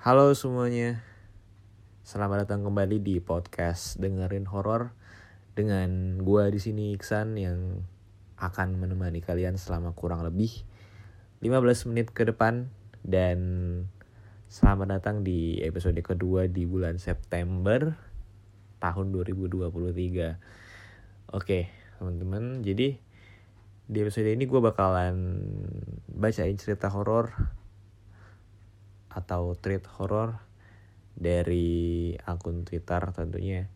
Halo semuanya, selamat datang kembali di podcast dengerin horor dengan gua di sini Iksan yang akan menemani kalian selama kurang lebih 15 menit ke depan. Dan selamat datang di episode kedua di bulan September tahun 2023. Oke, teman-teman, jadi di episode ini gue bakalan bacain cerita horor atau tweet horor dari akun Twitter tentunya.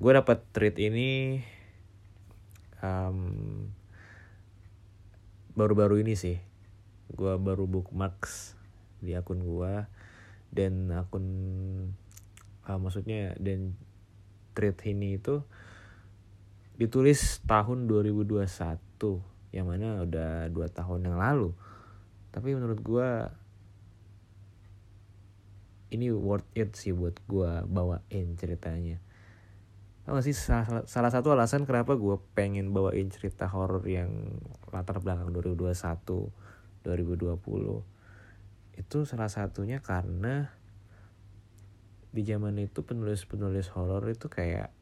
Gue dapat tweet ini um, baru-baru ini sih. Gue baru bookmarks di akun gue dan akun uh, maksudnya dan tweet ini itu ditulis tahun 2021 yang mana udah dua tahun yang lalu tapi menurut gue ini worth it sih buat gue bawain ceritanya. Tau sih salah, salah satu alasan kenapa gue pengen bawain cerita horor yang latar belakang 2021 2020 itu salah satunya karena di zaman itu penulis-penulis horor itu kayak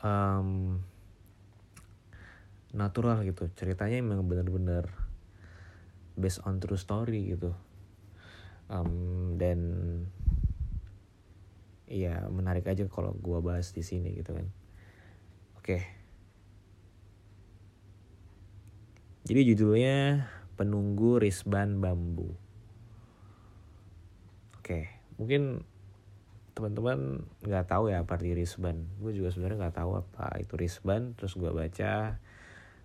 um, natural gitu ceritanya emang bener-bener based on true story gitu. Um, dan iya menarik aja kalau gua bahas di sini gitu kan. Oke. Jadi judulnya penunggu risban bambu. Oke mungkin teman-teman nggak tahu ya apa arti risban. Gue juga sebenarnya nggak tahu apa itu risban terus gue baca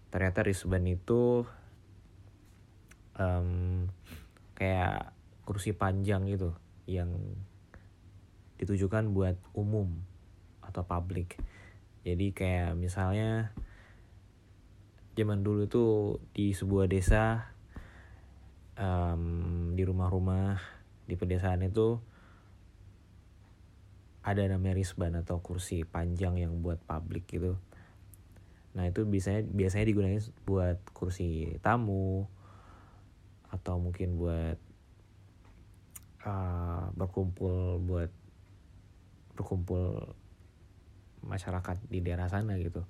ternyata risban itu um, kayak kursi panjang gitu yang ditujukan buat umum atau publik jadi kayak misalnya zaman dulu itu di sebuah desa um, di rumah-rumah di pedesaan itu ada namanya risban atau kursi panjang yang buat publik gitu. Nah itu biasanya biasanya digunakan buat kursi tamu atau mungkin buat uh, berkumpul buat berkumpul masyarakat di daerah sana gitu.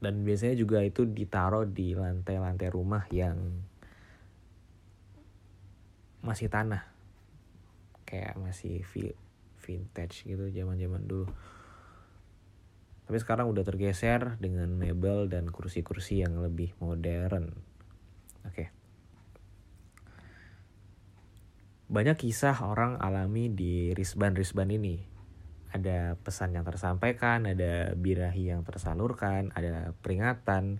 Dan biasanya juga itu ditaruh di lantai-lantai rumah yang masih tanah kayak masih vintage gitu zaman-zaman dulu. Tapi sekarang udah tergeser dengan mebel dan kursi-kursi yang lebih modern. Oke. Okay. Banyak kisah orang alami di risban-risban ini. Ada pesan yang tersampaikan, ada birahi yang tersalurkan, ada peringatan,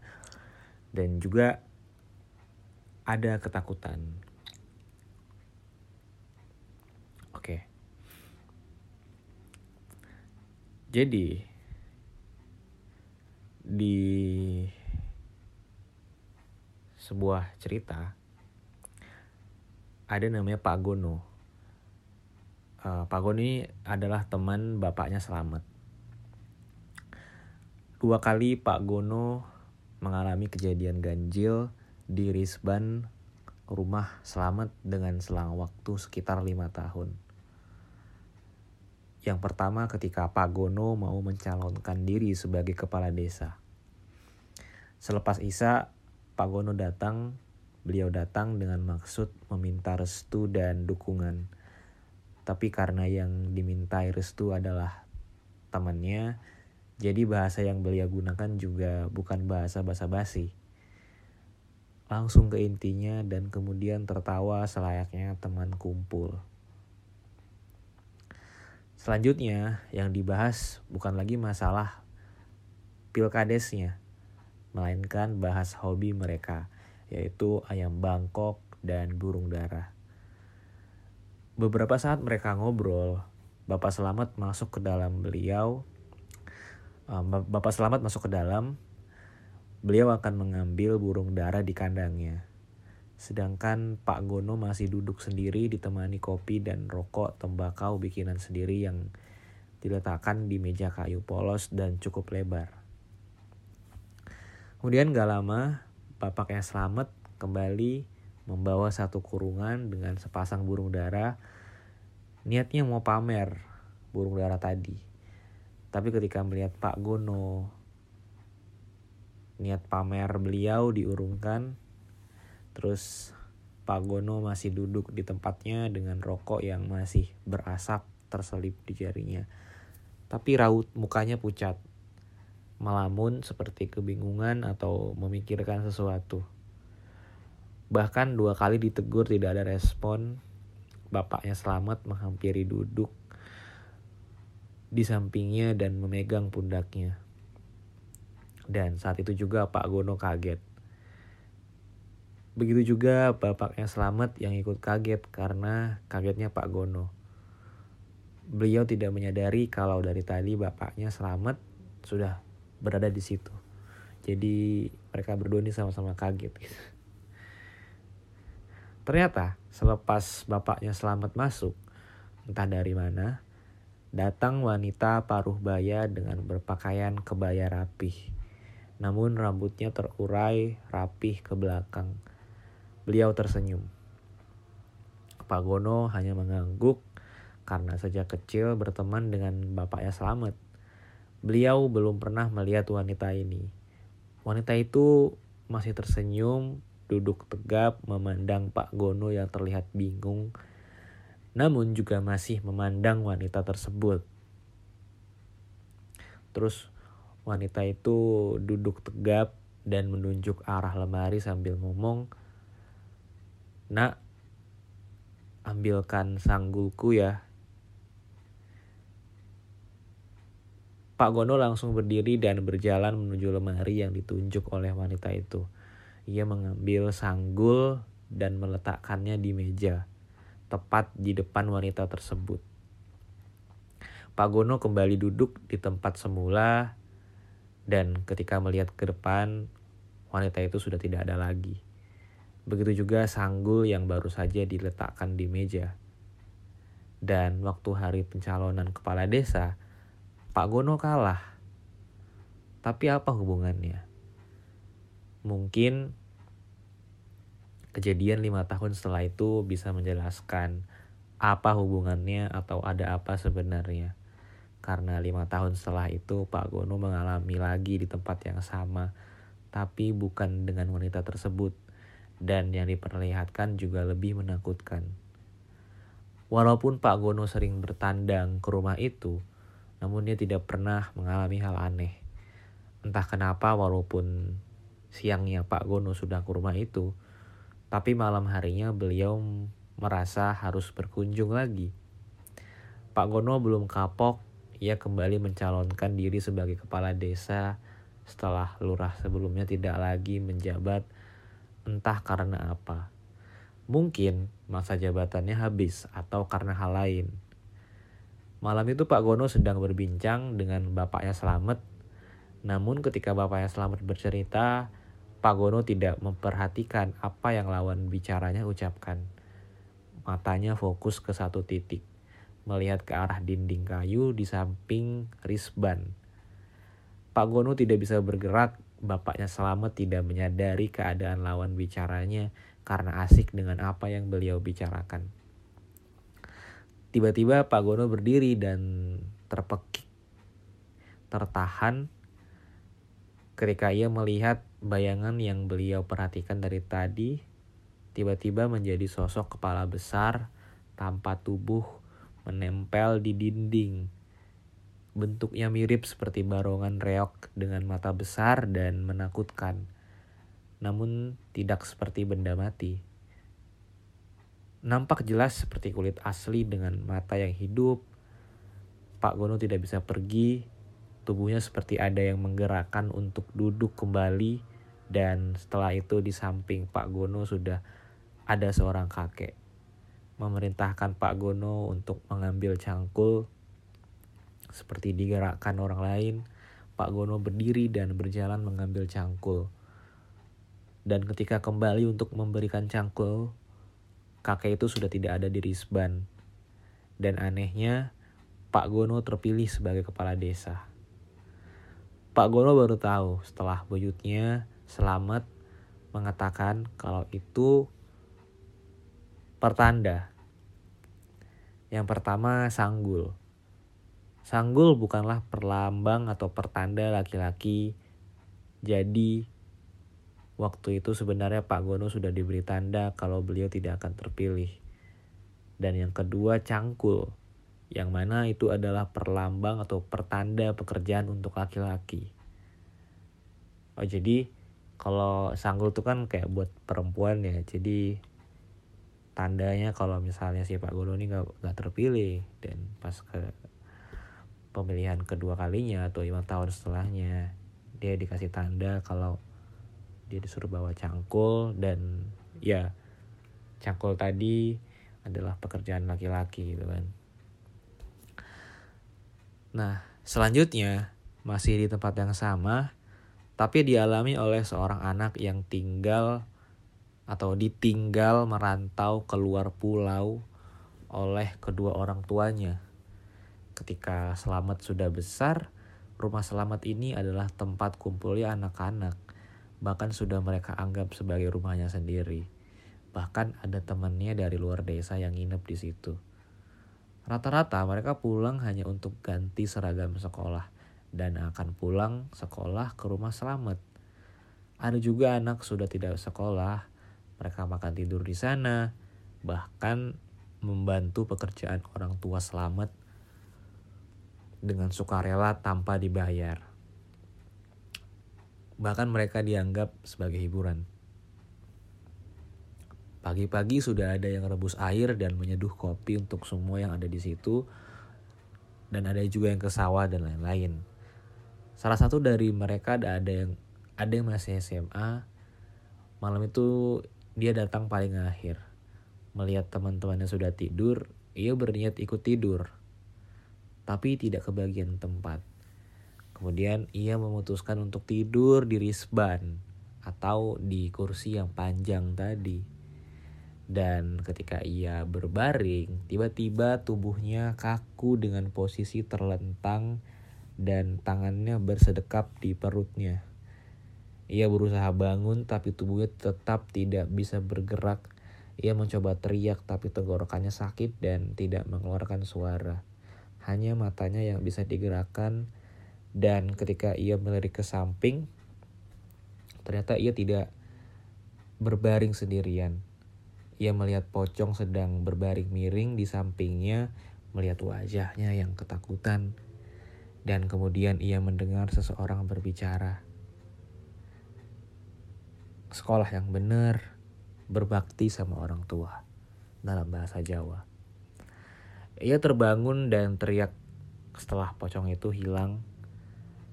dan juga ada ketakutan Oke. Jadi di sebuah cerita ada namanya Pak Gono. Uh, Pak Gono ini adalah teman bapaknya Selamat. Dua kali Pak Gono mengalami kejadian ganjil di Risban rumah Selamat dengan selang waktu sekitar lima tahun. Yang pertama ketika Pak Gono mau mencalonkan diri sebagai kepala desa. Selepas Isa, Pak Gono datang, beliau datang dengan maksud meminta restu dan dukungan. Tapi karena yang dimintai restu adalah temannya, jadi bahasa yang beliau gunakan juga bukan bahasa basa-basi. Langsung ke intinya dan kemudian tertawa selayaknya teman kumpul. Selanjutnya yang dibahas bukan lagi masalah pilkadesnya, melainkan bahas hobi mereka, yaitu ayam bangkok dan burung darah. Beberapa saat mereka ngobrol, Bapak Selamat masuk ke dalam beliau. Bapak Selamat masuk ke dalam, beliau akan mengambil burung darah di kandangnya. Sedangkan Pak Gono masih duduk sendiri ditemani kopi dan rokok tembakau bikinan sendiri yang diletakkan di meja kayu polos dan cukup lebar. Kemudian gak lama bapaknya selamat kembali membawa satu kurungan dengan sepasang burung dara. Niatnya mau pamer burung dara tadi. Tapi ketika melihat Pak Gono, niat pamer beliau diurungkan. Terus Pak Gono masih duduk di tempatnya dengan rokok yang masih berasap terselip di jarinya. Tapi raut mukanya pucat, melamun seperti kebingungan atau memikirkan sesuatu. Bahkan dua kali ditegur tidak ada respon. Bapaknya selamat menghampiri duduk di sampingnya dan memegang pundaknya. Dan saat itu juga Pak Gono kaget. Begitu juga bapaknya selamat yang ikut kaget karena kagetnya Pak Gono. Beliau tidak menyadari kalau dari tadi bapaknya selamat sudah berada di situ. Jadi mereka berdua ini sama-sama kaget. Ternyata selepas bapaknya selamat masuk, entah dari mana, datang wanita paruh baya dengan berpakaian kebaya rapih. Namun rambutnya terurai rapih ke belakang. Beliau tersenyum. Pak Gono hanya mengangguk karena sejak kecil berteman dengan bapaknya selamat. Beliau belum pernah melihat wanita ini. Wanita itu masih tersenyum duduk tegap memandang Pak Gono yang terlihat bingung, namun juga masih memandang wanita tersebut. Terus wanita itu duduk tegap dan menunjuk arah lemari sambil ngomong, Nak, ambilkan sanggulku ya. Pak Gono langsung berdiri dan berjalan menuju lemari yang ditunjuk oleh wanita itu. Ia mengambil sanggul dan meletakkannya di meja, tepat di depan wanita tersebut. Pak Gono kembali duduk di tempat semula dan ketika melihat ke depan, wanita itu sudah tidak ada lagi. Begitu juga sanggul yang baru saja diletakkan di meja. Dan waktu hari pencalonan kepala desa, Pak Gono kalah. Tapi apa hubungannya? Mungkin kejadian lima tahun setelah itu bisa menjelaskan apa hubungannya atau ada apa sebenarnya. Karena lima tahun setelah itu Pak Gono mengalami lagi di tempat yang sama, tapi bukan dengan wanita tersebut, dan yang diperlihatkan juga lebih menakutkan. Walaupun Pak Gono sering bertandang ke rumah itu, namun dia tidak pernah mengalami hal aneh. Entah kenapa walaupun siangnya Pak Gono sudah ke rumah itu, tapi malam harinya beliau merasa harus berkunjung lagi. Pak Gono belum kapok, ia kembali mencalonkan diri sebagai kepala desa setelah lurah sebelumnya tidak lagi menjabat entah karena apa. Mungkin masa jabatannya habis atau karena hal lain. Malam itu Pak Gono sedang berbincang dengan bapaknya Selamet. Namun ketika bapaknya Selamet bercerita, Pak Gono tidak memperhatikan apa yang lawan bicaranya ucapkan. Matanya fokus ke satu titik, melihat ke arah dinding kayu di samping risban. Pak Gono tidak bisa bergerak, bapaknya selamat tidak menyadari keadaan lawan bicaranya karena asik dengan apa yang beliau bicarakan. Tiba-tiba Pak Gono berdiri dan terpekik, tertahan ketika ia melihat bayangan yang beliau perhatikan dari tadi tiba-tiba menjadi sosok kepala besar tanpa tubuh menempel di dinding. Bentuknya mirip seperti barongan reok dengan mata besar dan menakutkan, namun tidak seperti benda mati. Nampak jelas seperti kulit asli dengan mata yang hidup. Pak Gono tidak bisa pergi, tubuhnya seperti ada yang menggerakkan untuk duduk kembali dan setelah itu di samping Pak Gono sudah ada seorang kakek. Memerintahkan Pak Gono untuk mengambil cangkul. Seperti digerakkan orang lain, Pak Gono berdiri dan berjalan mengambil cangkul. Dan ketika kembali untuk memberikan cangkul, kakek itu sudah tidak ada di Risban. Dan anehnya, Pak Gono terpilih sebagai kepala desa. Pak Gono baru tahu setelah buyutnya selamat mengatakan kalau itu pertanda. Yang pertama sanggul. Sanggul bukanlah perlambang atau pertanda laki-laki. Jadi waktu itu sebenarnya Pak Gono sudah diberi tanda kalau beliau tidak akan terpilih. Dan yang kedua cangkul. Yang mana itu adalah perlambang atau pertanda pekerjaan untuk laki-laki. Oh jadi kalau sanggul itu kan kayak buat perempuan ya. Jadi tandanya kalau misalnya si Pak Gono ini nggak nggak terpilih dan pas ke pemilihan kedua kalinya atau lima tahun setelahnya dia dikasih tanda kalau dia disuruh bawa cangkul dan ya cangkul tadi adalah pekerjaan laki-laki gitu kan. Nah selanjutnya masih di tempat yang sama tapi dialami oleh seorang anak yang tinggal atau ditinggal merantau keluar pulau oleh kedua orang tuanya. Ketika Selamat sudah besar, rumah Selamat ini adalah tempat kumpulnya anak-anak. Bahkan sudah mereka anggap sebagai rumahnya sendiri. Bahkan ada temannya dari luar desa yang nginep di situ. Rata-rata mereka pulang hanya untuk ganti seragam sekolah dan akan pulang sekolah ke rumah Selamat. Ada juga anak sudah tidak sekolah mereka makan tidur di sana, bahkan membantu pekerjaan orang tua selamat dengan sukarela tanpa dibayar. Bahkan mereka dianggap sebagai hiburan. Pagi-pagi sudah ada yang rebus air dan menyeduh kopi untuk semua yang ada di situ. Dan ada juga yang ke sawah dan lain-lain. Salah satu dari mereka ada yang ada yang masih SMA. Malam itu dia datang paling akhir. Melihat teman-temannya sudah tidur, ia berniat ikut tidur. Tapi tidak kebagian tempat. Kemudian ia memutuskan untuk tidur di risban atau di kursi yang panjang tadi. Dan ketika ia berbaring, tiba-tiba tubuhnya kaku dengan posisi terlentang dan tangannya bersedekap di perutnya. Ia berusaha bangun tapi tubuhnya tetap tidak bisa bergerak. Ia mencoba teriak tapi tenggorokannya sakit dan tidak mengeluarkan suara. Hanya matanya yang bisa digerakkan dan ketika ia melirik ke samping ternyata ia tidak berbaring sendirian. Ia melihat pocong sedang berbaring miring di sampingnya, melihat wajahnya yang ketakutan. Dan kemudian ia mendengar seseorang berbicara sekolah yang benar, berbakti sama orang tua dalam bahasa Jawa. Ia terbangun dan teriak setelah pocong itu hilang.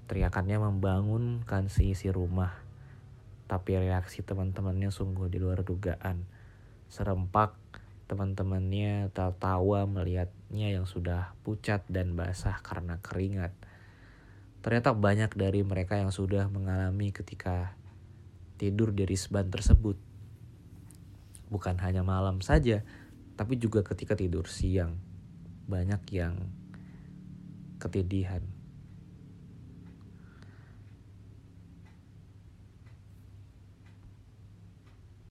Teriakannya membangunkan seisi rumah. Tapi reaksi teman-temannya sungguh di luar dugaan. Serempak teman-temannya tertawa melihatnya yang sudah pucat dan basah karena keringat. Ternyata banyak dari mereka yang sudah mengalami ketika tidur di risban tersebut. Bukan hanya malam saja, tapi juga ketika tidur siang. Banyak yang ketidihan.